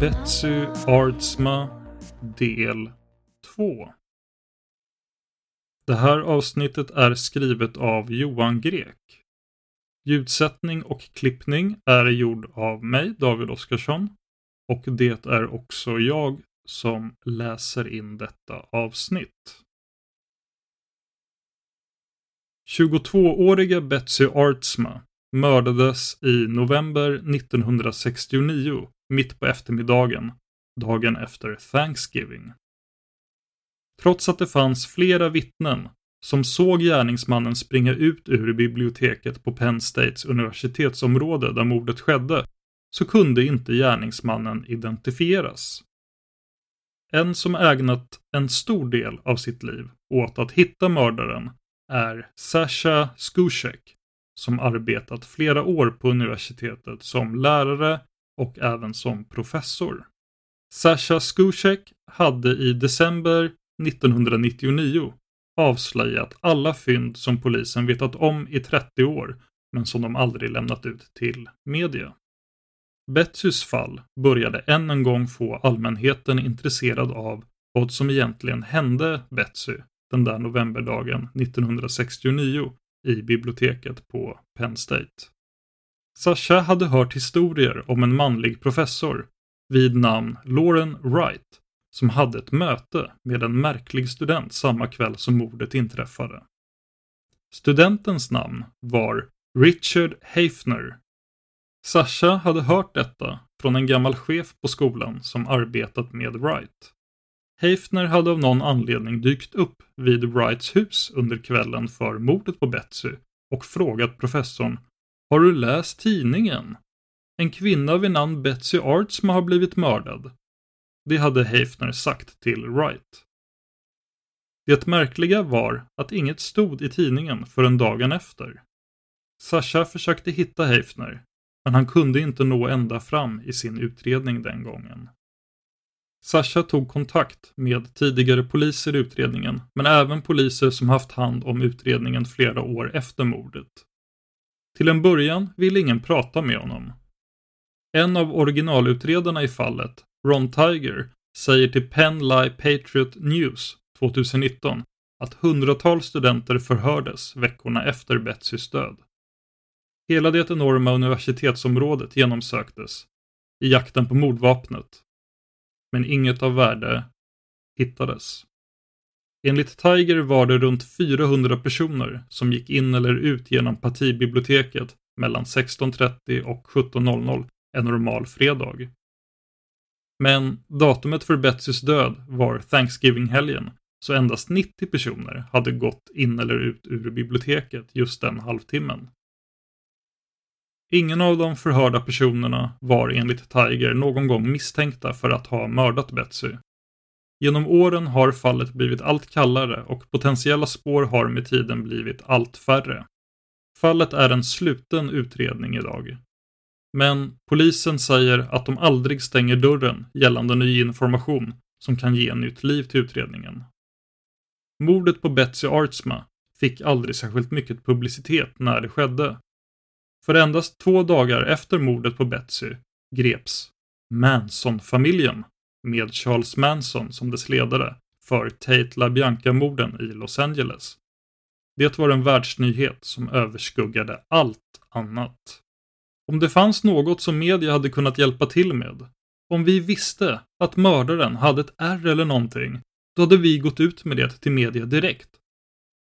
Betsy Artsma del 2. Det här avsnittet är skrivet av Johan Grek. Ljudsättning och klippning är gjord av mig, David Oskarsson. Och det är också jag som läser in detta avsnitt. 22-åriga Betsy Artsma mördades i november 1969 mitt på eftermiddagen, dagen efter Thanksgiving. Trots att det fanns flera vittnen som såg gärningsmannen springa ut ur biblioteket på Penn States universitetsområde där mordet skedde, så kunde inte gärningsmannen identifieras. En som ägnat en stor del av sitt liv åt att hitta mördaren är Sasha Skushek, som arbetat flera år på universitetet som lärare och även som professor. Sasha Skushek hade i december 1999 avslöjat alla fynd som polisen vetat om i 30 år, men som de aldrig lämnat ut till media. Betsys fall började än en gång få allmänheten intresserad av vad som egentligen hände Betsy den där novemberdagen 1969 i biblioteket på Penn State. Sasha hade hört historier om en manlig professor vid namn Lauren Wright som hade ett möte med en märklig student samma kväll som mordet inträffade. Studentens namn var Richard Hafner. Sasha hade hört detta från en gammal chef på skolan som arbetat med Wright. Hafner hade av någon anledning dykt upp vid Wrights hus under kvällen för mordet på Betsy och frågat professorn har du läst tidningen? En kvinna vid namn Betsy Artsma har blivit mördad. Det hade Hafner sagt till Wright. Det märkliga var att inget stod i tidningen förrän dagen efter. Sasha försökte hitta Hafner, men han kunde inte nå ända fram i sin utredning den gången. Sasha tog kontakt med tidigare poliser i utredningen, men även poliser som haft hand om utredningen flera år efter mordet. Till en början ville ingen prata med honom. En av originalutredarna i fallet, Ron Tiger, säger till Penn Lie Patriot News 2019 att hundratals studenter förhördes veckorna efter Betsys död. Hela det enorma universitetsområdet genomsöktes i jakten på mordvapnet. Men inget av värde hittades. Enligt Tiger var det runt 400 personer som gick in eller ut genom partibiblioteket mellan 16.30 och 17.00 en normal fredag. Men datumet för Betsys död var Thanksgiving-helgen, så endast 90 personer hade gått in eller ut ur biblioteket just den halvtimmen. Ingen av de förhörda personerna var enligt Tiger någon gång misstänkta för att ha mördat Betsy. Genom åren har fallet blivit allt kallare och potentiella spår har med tiden blivit allt färre. Fallet är en sluten utredning idag. Men polisen säger att de aldrig stänger dörren gällande ny information som kan ge nytt liv till utredningen. Mordet på Betsy Artsma fick aldrig särskilt mycket publicitet när det skedde. För endast två dagar efter mordet på Betsy greps Manson-familjen med Charles Manson som dess ledare för Tate LaBianca-morden i Los Angeles. Det var en världsnyhet som överskuggade allt annat. Om det fanns något som media hade kunnat hjälpa till med, om vi visste att mördaren hade ett R eller någonting, då hade vi gått ut med det till media direkt.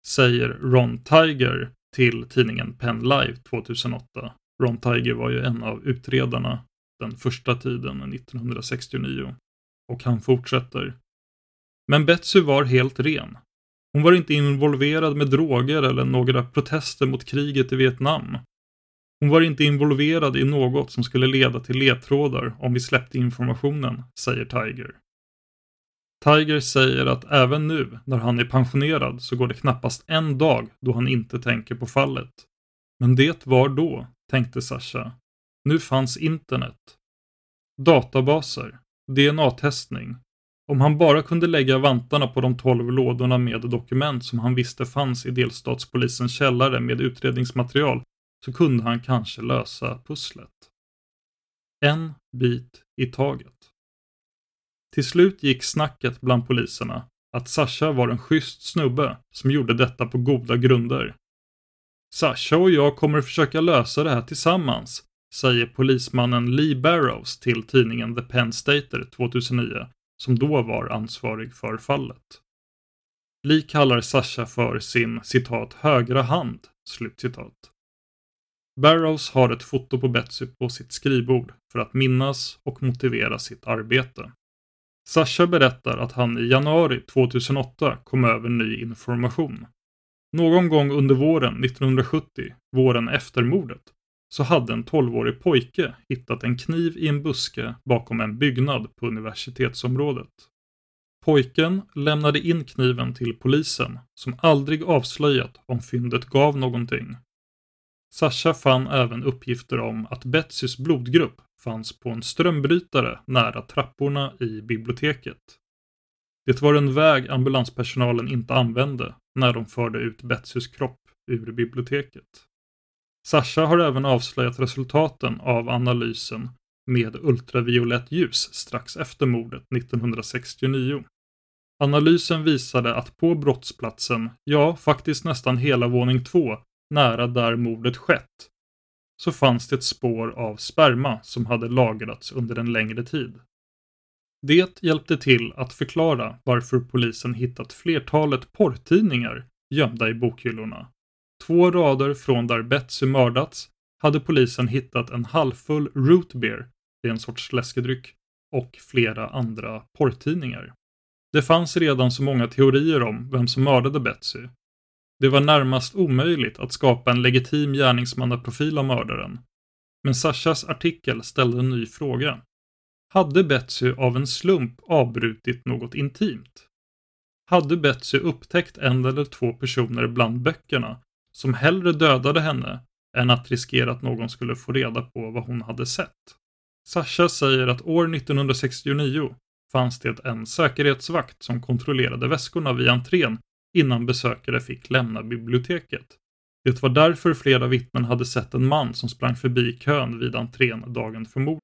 Säger Ron Tiger till tidningen Penn Live 2008. Ron Tiger var ju en av utredarna den första tiden 1969. Och han fortsätter. Men Betsy var helt ren. Hon var inte involverad med droger eller några protester mot kriget i Vietnam. Hon var inte involverad i något som skulle leda till ledtrådar om vi släppte informationen, säger Tiger. Tiger säger att även nu, när han är pensionerad, så går det knappast en dag då han inte tänker på fallet. Men det var då, tänkte Sasha. Nu fanns internet. Databaser. DNA-testning. Om han bara kunde lägga vantarna på de tolv lådorna med dokument som han visste fanns i delstatspolisens källare med utredningsmaterial så kunde han kanske lösa pusslet. En bit i taget. Till slut gick snacket bland poliserna att Sasha var en schysst snubbe som gjorde detta på goda grunder. Sasha och jag kommer försöka lösa det här tillsammans, säger polismannen Lee Barrows till tidningen The Penn Stater 2009, som då var ansvarig för fallet. Lee kallar Sasha för sin citat högra hand, slutcitat. Barrows har ett foto på Betsy på sitt skrivbord för att minnas och motivera sitt arbete. Sasha berättar att han i januari 2008 kom över ny information. Någon gång under våren 1970, våren efter mordet, så hade en 12-årig pojke hittat en kniv i en buske bakom en byggnad på universitetsområdet. Pojken lämnade in kniven till polisen, som aldrig avslöjat om fyndet gav någonting. Sasha fann även uppgifter om att Betsys blodgrupp fanns på en strömbrytare nära trapporna i biblioteket. Det var en väg ambulanspersonalen inte använde när de förde ut Betsys kropp ur biblioteket. Sasha har även avslöjat resultaten av analysen med ultraviolett ljus strax efter mordet 1969. Analysen visade att på brottsplatsen, ja faktiskt nästan hela våning 2, nära där mordet skett, så fanns det ett spår av sperma som hade lagrats under en längre tid. Det hjälpte till att förklara varför polisen hittat flertalet porrtidningar gömda i bokhyllorna. Två rader från där Betsy mördats hade polisen hittat en halvfull root beer, det är en sorts läskedryck, och flera andra porrtidningar. Det fanns redan så många teorier om vem som mördade Betsy det var närmast omöjligt att skapa en legitim gärningsmannaprofil av mördaren. Men Sashas artikel ställde en ny fråga. Hade Betsy av en slump avbrutit något intimt? Hade Betsy upptäckt en eller två personer bland böckerna som hellre dödade henne än att riskera att någon skulle få reda på vad hon hade sett? Sasha säger att år 1969 fanns det en säkerhetsvakt som kontrollerade väskorna vid entrén innan besökare fick lämna biblioteket. Det var därför flera vittnen hade sett en man som sprang förbi kön vid entrén dagen för mordet.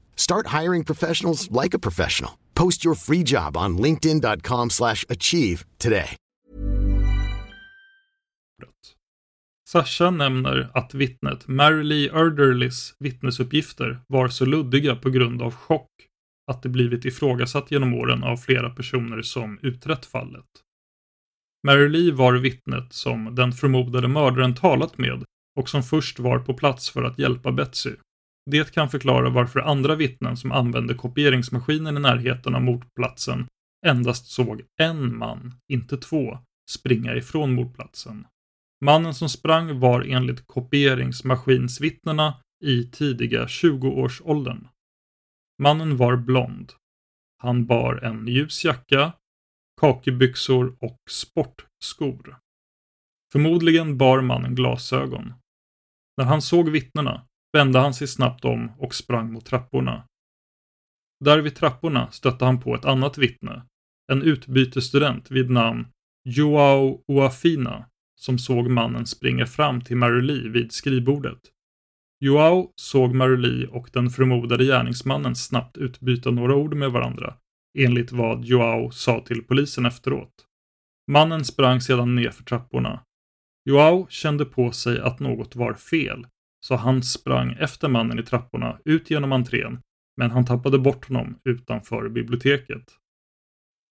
Start hiring professionals like a professional. Post your free job on LinkedIn.com slash achieve today. Sasha nämner att vittnet Mary Lee Erderlys vittnesuppgifter var så luddiga på grund av chock att det blivit ifrågasatt genom åren av flera personer som utrett fallet. Mary Lee var vittnet som den förmodade mördaren talat med och som först var på plats för att hjälpa Betsy. Det kan förklara varför andra vittnen som använde kopieringsmaskinen i närheten av mordplatsen endast såg en man, inte två, springa ifrån mordplatsen. Mannen som sprang var enligt kopieringsmaskinsvittnena i tidiga 20-årsåldern. Mannen var blond. Han bar en ljus jacka, kakibyxor och sportskor. Förmodligen bar mannen glasögon. När han såg vittnena vände han sig snabbt om och sprang mot trapporna. Där vid trapporna stötte han på ett annat vittne, en utbytesstudent vid namn Joao Oafina, som såg mannen springa fram till Mary Lee vid skrivbordet. Joao såg Mary Lee och den förmodade gärningsmannen snabbt utbyta några ord med varandra, enligt vad Joao sa till polisen efteråt. Mannen sprang sedan ner för trapporna. Joao kände på sig att något var fel så han sprang efter mannen i trapporna ut genom entrén, men han tappade bort honom utanför biblioteket.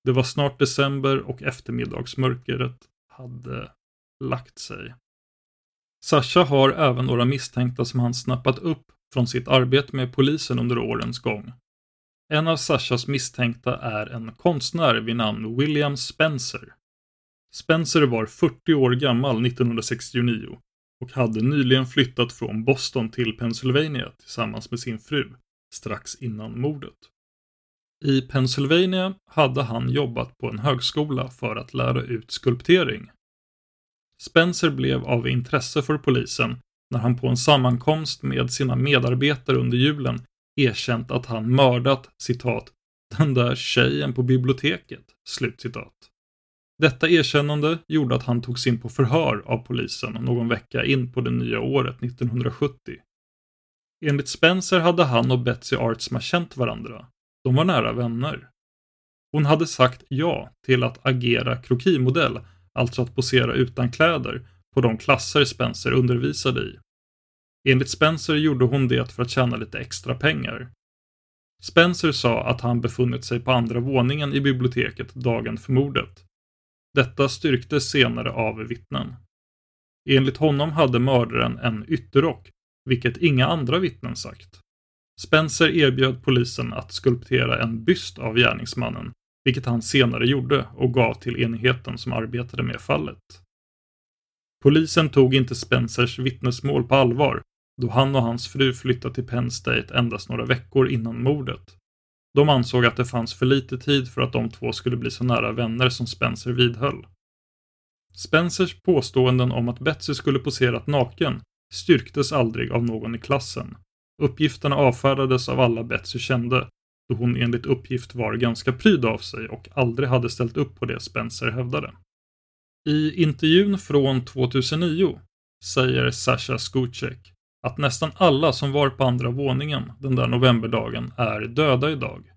Det var snart december och eftermiddagsmörkret hade lagt sig. Sasha har även några misstänkta som han snappat upp från sitt arbete med polisen under årens gång. En av Sashas misstänkta är en konstnär vid namn William Spencer. Spencer var 40 år gammal 1969 och hade nyligen flyttat från Boston till Pennsylvania tillsammans med sin fru strax innan mordet. I Pennsylvania hade han jobbat på en högskola för att lära ut skulptering. Spencer blev av intresse för polisen när han på en sammankomst med sina medarbetare under julen erkänt att han mördat citat ”den där tjejen på biblioteket”. Slutcitat. Detta erkännande gjorde att han togs in på förhör av polisen någon vecka in på det nya året 1970. Enligt Spencer hade han och Betsy Artsma känt varandra. De var nära vänner. Hon hade sagt ja till att agera krokimodell, alltså att posera utan kläder, på de klasser Spencer undervisade i. Enligt Spencer gjorde hon det för att tjäna lite extra pengar. Spencer sa att han befunnit sig på andra våningen i biblioteket dagen för mordet. Detta styrktes senare av vittnen. Enligt honom hade mördaren en ytterrock vilket inga andra vittnen sagt. Spencer erbjöd polisen att skulptera en byst av gärningsmannen, vilket han senare gjorde och gav till enheten som arbetade med fallet. Polisen tog inte Spencers vittnesmål på allvar då han och hans fru flyttade till Penn State endast några veckor innan mordet. De ansåg att det fanns för lite tid för att de två skulle bli så nära vänner som Spencer vidhöll. Spencers påståenden om att Betsy skulle poserat naken styrktes aldrig av någon i klassen. Uppgifterna avfärdades av alla Betsy kände, då hon enligt uppgift var ganska pryd av sig och aldrig hade ställt upp på det Spencer hävdade. I intervjun från 2009 säger Sasha Skucek att nästan alla som var på andra våningen den där novemberdagen är döda idag.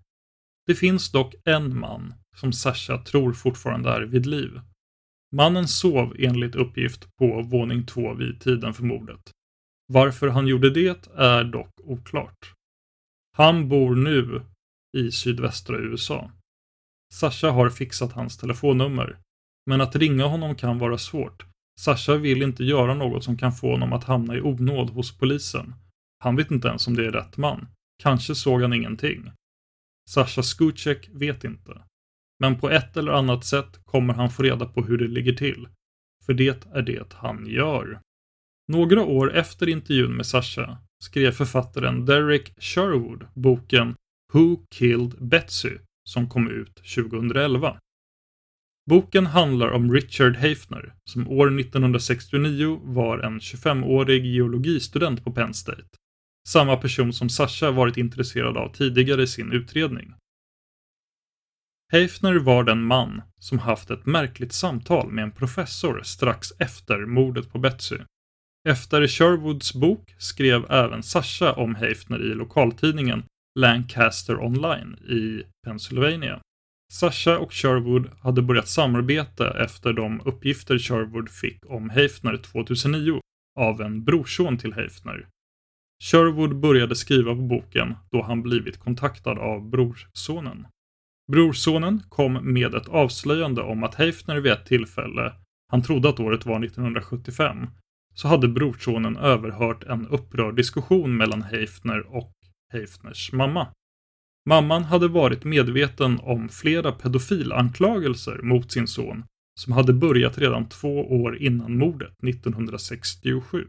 Det finns dock en man som Sasha tror fortfarande är vid liv. Mannen sov enligt uppgift på våning två vid tiden för mordet. Varför han gjorde det är dock oklart. Han bor nu i sydvästra USA. Sasha har fixat hans telefonnummer, men att ringa honom kan vara svårt Sasha vill inte göra något som kan få honom att hamna i onåd hos polisen. Han vet inte ens om det är rätt man. Kanske såg han ingenting. Sasha Skucek vet inte. Men på ett eller annat sätt kommer han få reda på hur det ligger till. För det är det han gör. Några år efter intervjun med Sasha skrev författaren Derek Sherwood boken Who Killed Betsy som kom ut 2011. Boken handlar om Richard Hafner, som år 1969 var en 25-årig geologistudent på Penn State. Samma person som Sasha varit intresserad av tidigare i sin utredning. Hafner var den man som haft ett märkligt samtal med en professor strax efter mordet på Betsy. Efter Sherwoods bok skrev även Sasha om Hafner i lokaltidningen Lancaster Online i Pennsylvania. Sasha och Sherwood hade börjat samarbeta efter de uppgifter Sherwood fick om Heifner 2009 av en brorson till Heifner. Sherwood började skriva på boken då han blivit kontaktad av brorsonen. Brorsonen kom med ett avslöjande om att Heifner vid ett tillfälle, han trodde att året var 1975, så hade brorsonen överhört en upprörd diskussion mellan Heifner och Heifners mamma. Mamman hade varit medveten om flera pedofilanklagelser mot sin son som hade börjat redan två år innan mordet 1967.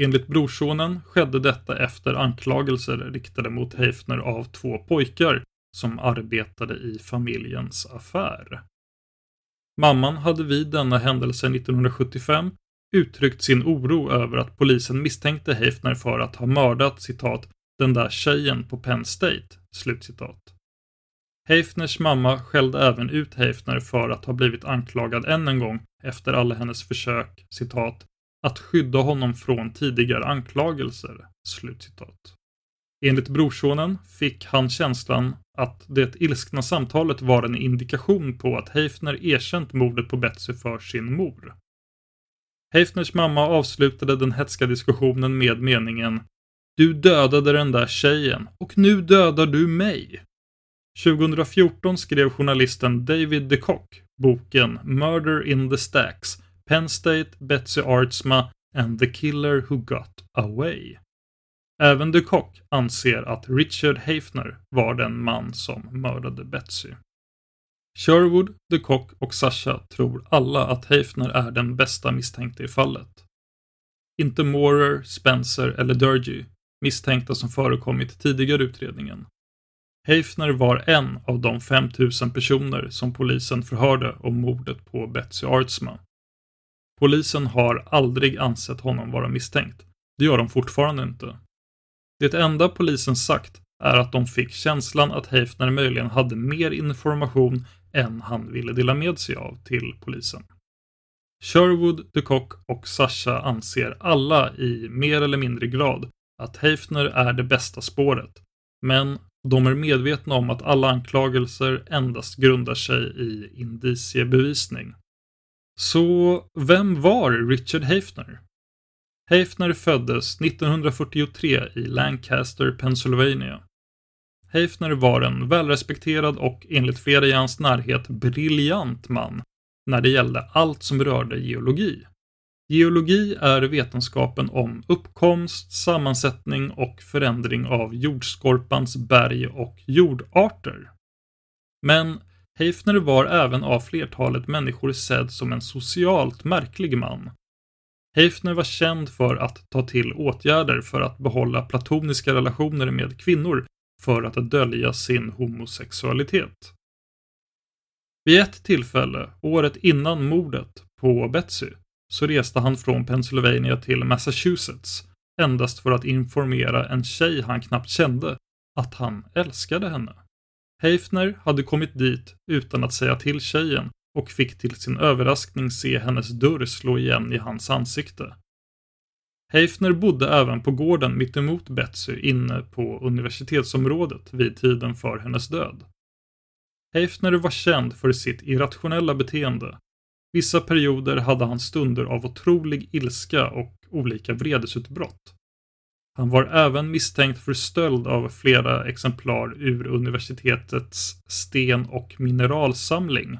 Enligt brorsonen skedde detta efter anklagelser riktade mot Heifner av två pojkar som arbetade i familjens affär. Mamman hade vid denna händelse 1975 uttryckt sin oro över att polisen misstänkte Heifner för att ha mördat citat den där tjejen på Penn State. Slutcitat. Heifners mamma skällde även ut Heifner för att ha blivit anklagad än en gång efter alla hennes försök, citat, att skydda honom från tidigare anklagelser. Slutcitat. Enligt brorsonen fick han känslan att det ilskna samtalet var en indikation på att Heifner erkänt mordet på Betsy för sin mor. Heifners mamma avslutade den hetska diskussionen med meningen du dödade den där tjejen och nu dödar du mig. 2014 skrev journalisten David DeCock boken Murder in the Stacks, Penn State, Betsy Artsma and the Killer Who Got Away. Även DeCock anser att Richard Hafner var den man som mördade Betsy. Sherwood, DeCock och Sasha tror alla att Hafner är den bästa misstänkte i fallet. Inte Moorer, Spencer eller Durgy misstänkta som förekommit i tidigare utredningen. Heifner var en av de 5000 personer som polisen förhörde om mordet på Betsy Artsma. Polisen har aldrig ansett honom vara misstänkt. Det gör de fortfarande inte. Det enda polisen sagt är att de fick känslan att Heifner möjligen hade mer information än han ville dela med sig av till polisen. Sherwood, DeCock och Sasha anser alla i mer eller mindre grad att Heifner är det bästa spåret, men de är medvetna om att alla anklagelser endast grundar sig i indiciebevisning. Så vem var Richard Heifner? Heifner föddes 1943 i Lancaster, Pennsylvania. Heifner var en välrespekterad och enligt flera i hans närhet briljant man när det gällde allt som rörde geologi. Geologi är vetenskapen om uppkomst, sammansättning och förändring av jordskorpans berg och jordarter. Men Heifner var även av flertalet människor sedd som en socialt märklig man. Heifner var känd för att ta till åtgärder för att behålla platoniska relationer med kvinnor för att dölja sin homosexualitet. Vid ett tillfälle, året innan mordet på Betsy, så reste han från Pennsylvania till Massachusetts endast för att informera en tjej han knappt kände att han älskade henne. Heifner hade kommit dit utan att säga till tjejen och fick till sin överraskning se hennes dörr slå igen i hans ansikte. Heifner bodde även på gården mittemot Betsy inne på universitetsområdet vid tiden för hennes död. Heifner var känd för sitt irrationella beteende. Vissa perioder hade han stunder av otrolig ilska och olika vredesutbrott. Han var även misstänkt för stöld av flera exemplar ur universitetets sten och mineralsamling.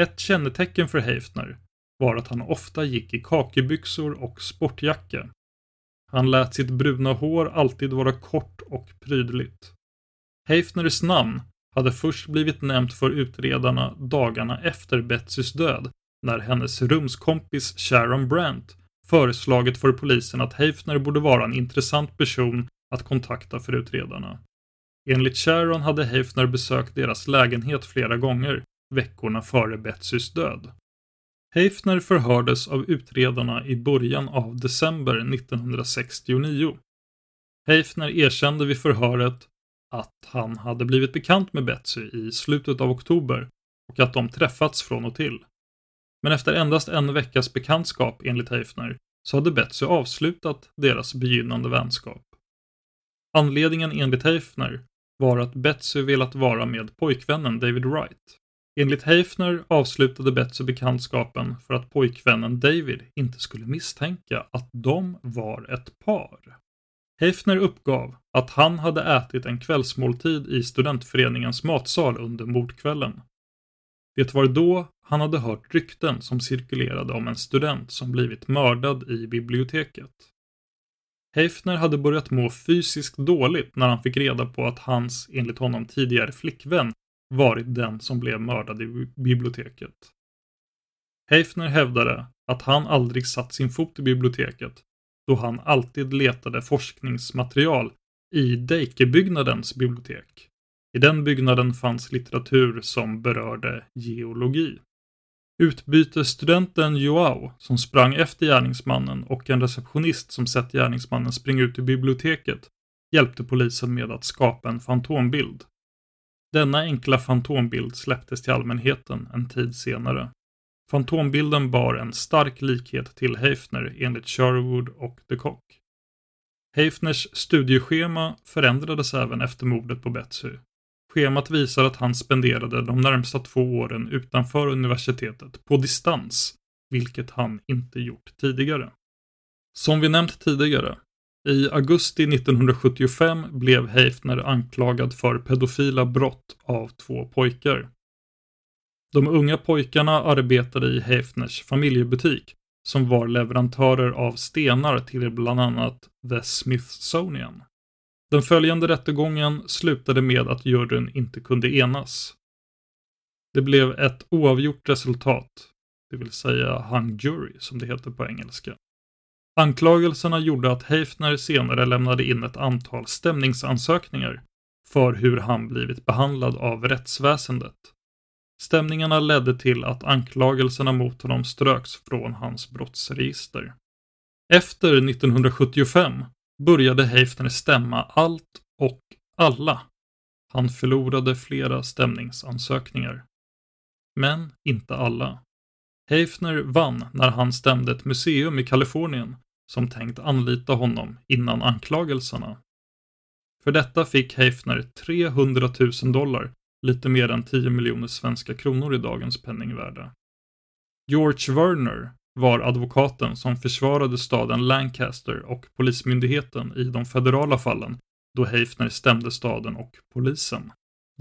Ett kännetecken för Heifner var att han ofta gick i kakebyxor och sportjacka. Han lät sitt bruna hår alltid vara kort och prydligt. Heifners namn hade först blivit nämnt för utredarna dagarna efter Betsys död, när hennes rumskompis Sharon Brandt föreslagit för polisen att Heifner borde vara en intressant person att kontakta för utredarna. Enligt Sharon hade Heifner besökt deras lägenhet flera gånger, veckorna före Betsys död. Heifner förhördes av utredarna i början av december 1969. Heifner erkände vid förhöret att han hade blivit bekant med Betsy i slutet av oktober och att de träffats från och till. Men efter endast en veckas bekantskap enligt Heifner så hade Betsy avslutat deras begynnande vänskap. Anledningen enligt Heifner var att Betsy velat vara med pojkvännen David Wright. Enligt Heifner avslutade Betsy bekantskapen för att pojkvännen David inte skulle misstänka att de var ett par. Heifner uppgav att han hade ätit en kvällsmåltid i studentföreningens matsal under mordkvällen. Det var då han hade hört rykten som cirkulerade om en student som blivit mördad i biblioteket. Heifner hade börjat må fysiskt dåligt när han fick reda på att hans, enligt honom tidigare flickvän, varit den som blev mördad i biblioteket. Heifner hävdade att han aldrig satt sin fot i biblioteket då han alltid letade forskningsmaterial i Deikebyggnadens bibliotek. I den byggnaden fanns litteratur som berörde geologi. Utbytesstudenten Joao, som sprang efter gärningsmannen och en receptionist som sett gärningsmannen springa ut i biblioteket, hjälpte polisen med att skapa en fantombild. Denna enkla fantombild släpptes till allmänheten en tid senare. Fantombilden bar en stark likhet till Heifner enligt Sherwood och de Kock. Heifners studieschema förändrades även efter mordet på Betsy. Schemat visar att han spenderade de närmsta två åren utanför universitetet på distans, vilket han inte gjort tidigare. Som vi nämnt tidigare, i augusti 1975 blev Heifner anklagad för pedofila brott av två pojkar. De unga pojkarna arbetade i Heifners familjebutik som var leverantörer av stenar till bland annat The Smithsonian. Den följande rättegången slutade med att juryn inte kunde enas. Det blev ett oavgjort resultat, det vill säga hung jury som det heter på engelska. Anklagelserna gjorde att Heifner senare lämnade in ett antal stämningsansökningar för hur han blivit behandlad av rättsväsendet. Stämningarna ledde till att anklagelserna mot honom ströks från hans brottsregister. Efter 1975 började Heifner stämma allt och alla. Han förlorade flera stämningsansökningar. Men inte alla. Heifner vann när han stämde ett museum i Kalifornien som tänkt anlita honom innan anklagelserna. För detta fick Heifner 300 000 dollar, lite mer än 10 miljoner svenska kronor i dagens penningvärde. George Werner var advokaten som försvarade staden Lancaster och polismyndigheten i de federala fallen då Heifner stämde staden och polisen.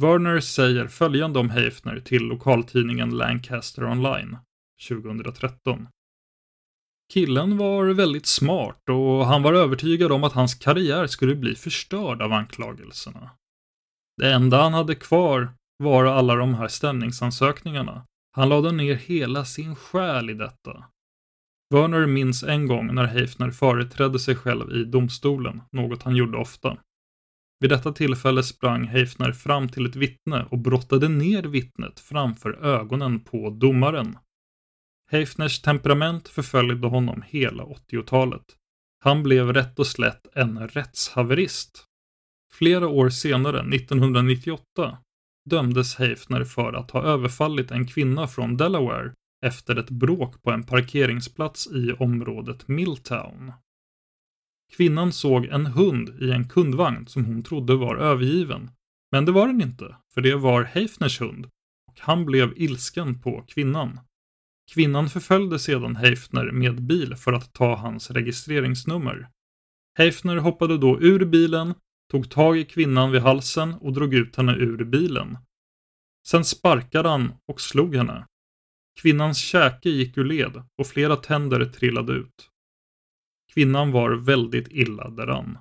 Werner säger följande om Heifner till lokaltidningen Lancaster Online 2013. Killen var väldigt smart och han var övertygad om att hans karriär skulle bli förstörd av anklagelserna. Det enda han hade kvar var alla de här stämningsansökningarna. Han lade ner hela sin själ i detta. Werner minns en gång när Heifner företrädde sig själv i domstolen, något han gjorde ofta. Vid detta tillfälle sprang Heifner fram till ett vittne och brottade ner vittnet framför ögonen på domaren. Heifners temperament förföljde honom hela 80-talet. Han blev rätt och slätt en rättshaverist. Flera år senare, 1998, dömdes Heifner för att ha överfallit en kvinna från Delaware efter ett bråk på en parkeringsplats i området Milltown. Kvinnan såg en hund i en kundvagn som hon trodde var övergiven. Men det var den inte, för det var Heifners hund och han blev ilsken på kvinnan. Kvinnan förföljde sedan Heifner med bil för att ta hans registreringsnummer. Heifner hoppade då ur bilen, tog tag i kvinnan vid halsen och drog ut henne ur bilen. Sen sparkade han och slog henne. Kvinnans käke gick ur led och flera tänder trillade ut. Kvinnan var väldigt illa däran.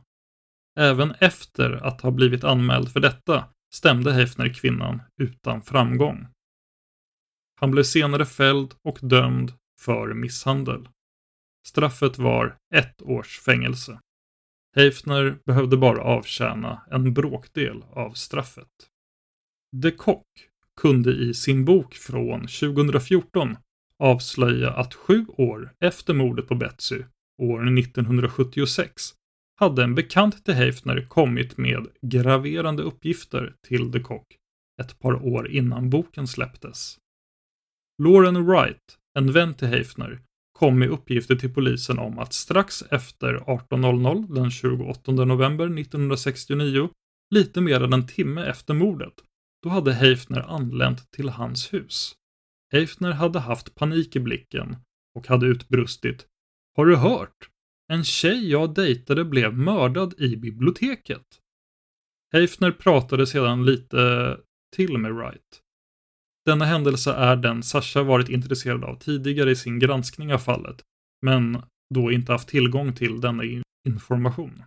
Även efter att ha blivit anmäld för detta stämde Hefner kvinnan utan framgång. Han blev senare fälld och dömd för misshandel. Straffet var ett års fängelse. Heifner behövde bara avtjäna en bråkdel av straffet. De Kock kunde i sin bok från 2014 avslöja att sju år efter mordet på Betsy, år 1976, hade en bekant till Heifner kommit med graverande uppgifter till de Kock ett par år innan boken släpptes. Lauren Wright, en vän till Heifner, kom med uppgifter till polisen om att strax efter 18.00 den 28 november 1969, lite mer än en timme efter mordet, då hade Heifner anlänt till hans hus. Heifner hade haft panik i blicken och hade utbrustit Har du hört? En tjej jag dejtade blev mördad i biblioteket. Heifner pratade sedan lite till med Wright. Denna händelse är den Sasha varit intresserad av tidigare i sin granskning av fallet, men då inte haft tillgång till denna information.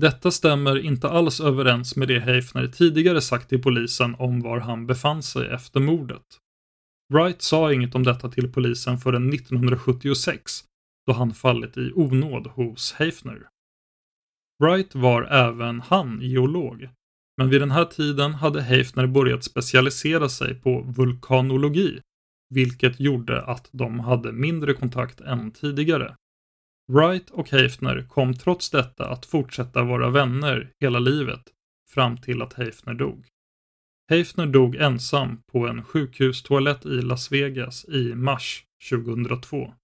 Detta stämmer inte alls överens med det Heifner tidigare sagt till polisen om var han befann sig efter mordet. Wright sa inget om detta till polisen förrän 1976, då han fallit i onåd hos Heifner. Wright var även han geolog, men vid den här tiden hade Heifner börjat specialisera sig på vulkanologi, vilket gjorde att de hade mindre kontakt än tidigare. Wright och Heifner kom trots detta att fortsätta vara vänner hela livet, fram till att Heifner dog. Heifner dog ensam på en sjukhustoalett i Las Vegas i mars 2002.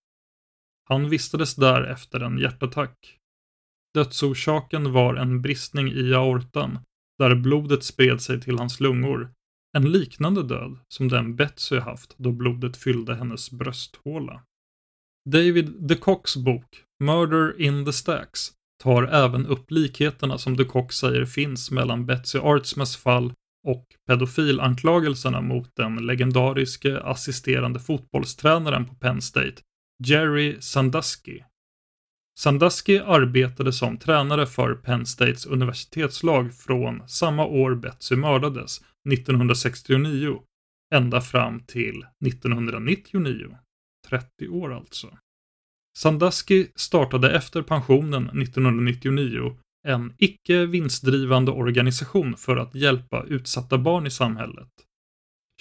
Han vistades där efter en hjärtattack. Dödsorsaken var en bristning i aortan, där blodet spred sig till hans lungor. En liknande död som den Betsy haft då blodet fyllde hennes brösthåla. David de Cocks bok Murder in the Stacks tar även upp likheterna som de Kock säger finns mellan Betsy Artsmas fall och pedofilanklagelserna mot den legendariske assisterande fotbollstränaren på Penn State, Jerry Sandusky. Sandusky arbetade som tränare för Penn States universitetslag från samma år Betsy mördades, 1969, ända fram till 1999. 30 år alltså. Sandusky startade efter pensionen 1999 en icke vinstdrivande organisation för att hjälpa utsatta barn i samhället.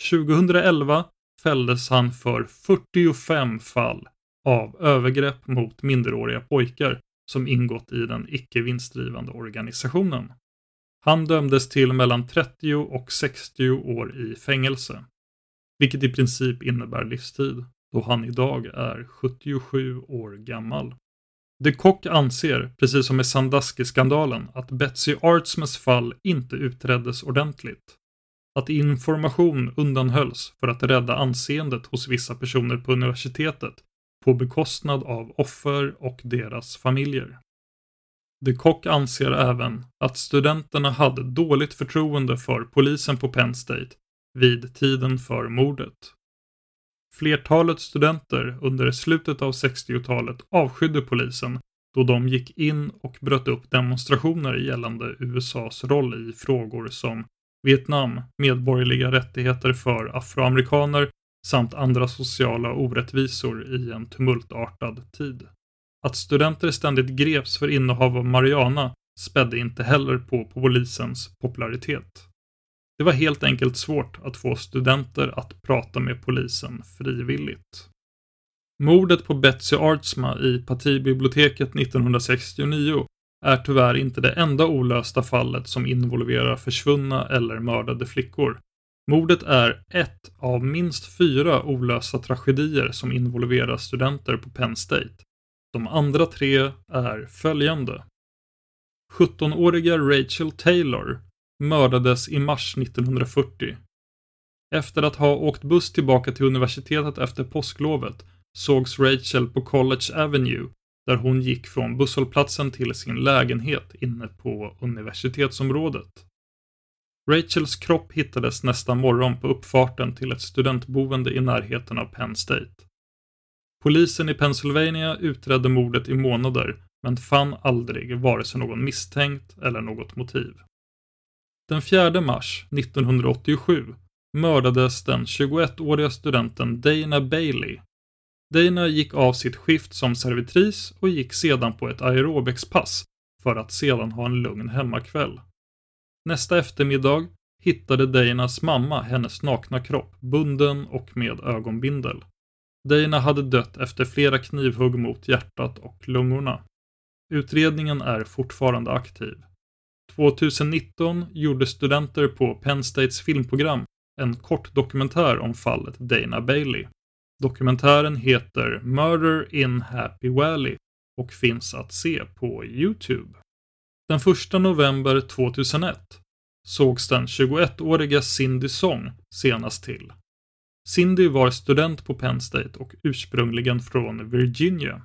2011 fälldes han för 45 fall av övergrepp mot minderåriga pojkar som ingått i den icke vinstdrivande organisationen. Han dömdes till mellan 30 och 60 år i fängelse, vilket i princip innebär livstid då han idag är 77 år gammal. De Kock anser, precis som med Sandusky-skandalen, att Betsy Artsmas fall inte utreddes ordentligt. Att information undanhölls för att rädda anseendet hos vissa personer på universitetet på bekostnad av offer och deras familjer. De Kock anser även att studenterna hade dåligt förtroende för polisen på Penn State vid tiden för mordet. Flertalet studenter under slutet av 60-talet avskydde polisen då de gick in och bröt upp demonstrationer gällande USAs roll i frågor som Vietnam, medborgerliga rättigheter för afroamerikaner samt andra sociala orättvisor i en tumultartad tid. Att studenter ständigt greps för innehav av marijuana spädde inte heller på polisens popularitet. Det var helt enkelt svårt att få studenter att prata med polisen frivilligt. Mordet på Betsy Artsma i partibiblioteket 1969 är tyvärr inte det enda olösta fallet som involverar försvunna eller mördade flickor. Mordet är ett av minst fyra olösta tragedier som involverar studenter på Penn State. De andra tre är följande. 17-åriga Rachel Taylor mördades i mars 1940. Efter att ha åkt buss tillbaka till universitetet efter påsklovet sågs Rachel på College Avenue där hon gick från busshållplatsen till sin lägenhet inne på universitetsområdet. Rachels kropp hittades nästa morgon på uppfarten till ett studentboende i närheten av Penn State. Polisen i Pennsylvania utredde mordet i månader men fann aldrig vare sig någon misstänkt eller något motiv. Den 4 mars 1987 mördades den 21-åriga studenten Dana Bailey. Dana gick av sitt skift som servitris och gick sedan på ett aerobicspass för att sedan ha en lugn hemmakväll. Nästa eftermiddag hittade Danas mamma hennes nakna kropp bunden och med ögonbindel. Dana hade dött efter flera knivhugg mot hjärtat och lungorna. Utredningen är fortfarande aktiv. 2019 gjorde studenter på Penn States filmprogram en kort dokumentär om fallet Dana Bailey. Dokumentären heter Murder in Happy Valley och finns att se på Youtube. Den 1 november 2001 sågs den 21-åriga Cindy Song senast till. Cindy var student på Penn State och ursprungligen från Virginia.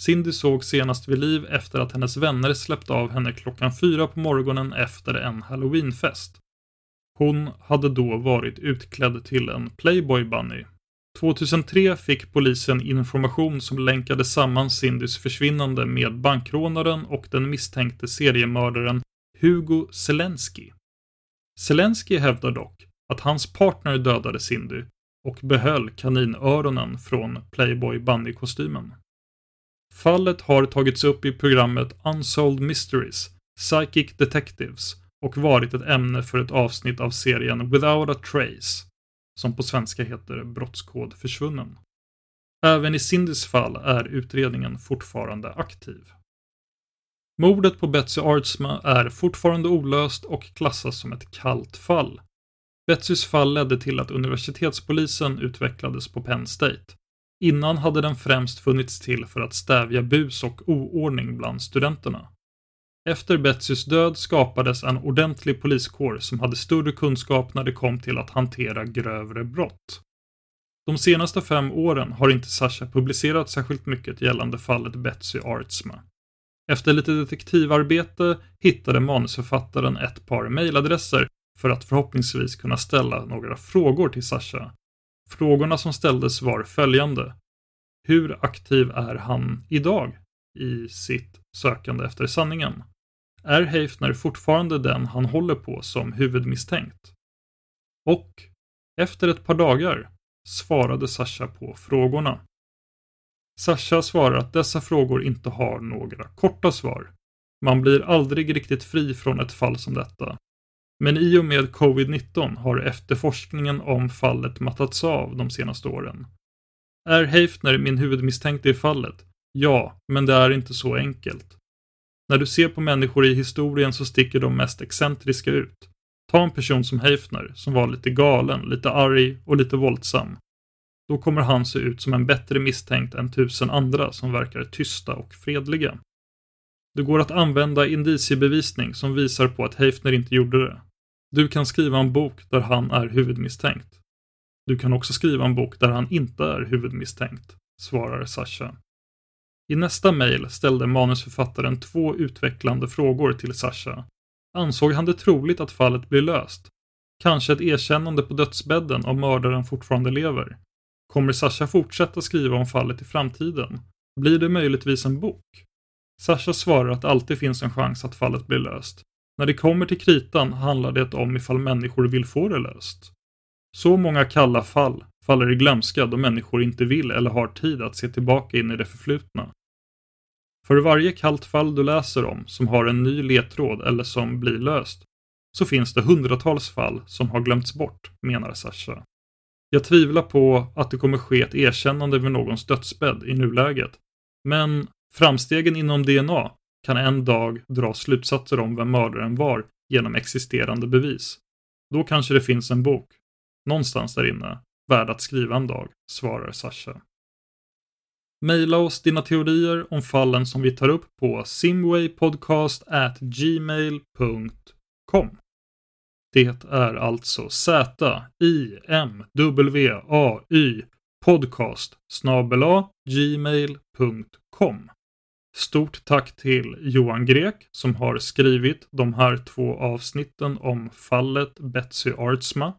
Cindy såg senast vid liv efter att hennes vänner släppte av henne klockan fyra på morgonen efter en halloweenfest. Hon hade då varit utklädd till en Playboy Bunny. 2003 fick polisen information som länkade samman Cindys försvinnande med bankrånaren och den misstänkte seriemördaren Hugo Zelensky. Zelensky hävdar dock att hans partner dödade Cindy och behöll kaninöronen från Playboy Bunny-kostymen. Fallet har tagits upp i programmet Unsolved Mysteries, Psychic Detectives och varit ett ämne för ett avsnitt av serien Without a Trace, som på svenska heter Brottskod försvunnen. Även i Cindys fall är utredningen fortfarande aktiv. Mordet på Betsy Artsma är fortfarande olöst och klassas som ett kallt fall. Betsys fall ledde till att universitetspolisen utvecklades på Penn State. Innan hade den främst funnits till för att stävja bus och oordning bland studenterna. Efter Betsys död skapades en ordentlig poliskår som hade större kunskap när det kom till att hantera grövre brott. De senaste fem åren har inte Sasha publicerat särskilt mycket gällande fallet Betsy Artsma. Efter lite detektivarbete hittade manusförfattaren ett par mejladresser för att förhoppningsvis kunna ställa några frågor till Sasha. Frågorna som ställdes var följande. Hur aktiv är han idag i sitt sökande efter sanningen? Är Heifner fortfarande den han håller på som huvudmisstänkt? Och efter ett par dagar svarade Sasha på frågorna. Sasha svarar att dessa frågor inte har några korta svar. Man blir aldrig riktigt fri från ett fall som detta. Men i och med covid-19 har efterforskningen om fallet mattats av de senaste åren. Är Heifner min huvudmisstänkte i fallet? Ja, men det är inte så enkelt. När du ser på människor i historien så sticker de mest excentriska ut. Ta en person som Heifner, som var lite galen, lite arg och lite våldsam. Då kommer han se ut som en bättre misstänkt än tusen andra som verkar tysta och fredliga. Det går att använda indiciebevisning som visar på att Heifner inte gjorde det. Du kan skriva en bok där han är huvudmisstänkt. Du kan också skriva en bok där han inte är huvudmisstänkt, svarar Sasha. I nästa mejl ställde manusförfattaren två utvecklande frågor till Sasha. Ansåg han det troligt att fallet blir löst? Kanske ett erkännande på dödsbädden om mördaren fortfarande lever? Kommer Sasha fortsätta skriva om fallet i framtiden? Blir det möjligtvis en bok? Sasha svarar att det alltid finns en chans att fallet blir löst. När det kommer till kritan handlar det om ifall människor vill få det löst. Så många kalla fall faller i glömska då människor inte vill eller har tid att se tillbaka in i det förflutna. För varje kallt fall du läser om som har en ny ledtråd eller som blir löst så finns det hundratals fall som har glömts bort, menar Sasha. Jag tvivlar på att det kommer ske ett erkännande vid någons dödsbädd i nuläget. Men framstegen inom DNA kan en dag dra slutsatser om vem mördaren var genom existerande bevis. Då kanske det finns en bok, någonstans där inne, värd att skriva en dag, svarar Sasha. Maila oss dina teorier om fallen som vi tar upp på simwaypodcast@gmail.com. Det är alltså Z-I-M-W-A-Y podcast gmail.com. Stort tack till Johan Grek som har skrivit de här två avsnitten om fallet Betsy Artsma.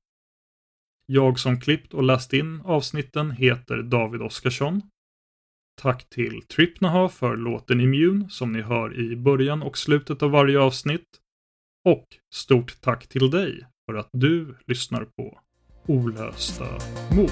Jag som klippt och läst in avsnitten heter David Oskarsson. Tack till Tripnaha för låten Immune som ni hör i början och slutet av varje avsnitt. Och stort tack till dig för att du lyssnar på Olösta mord.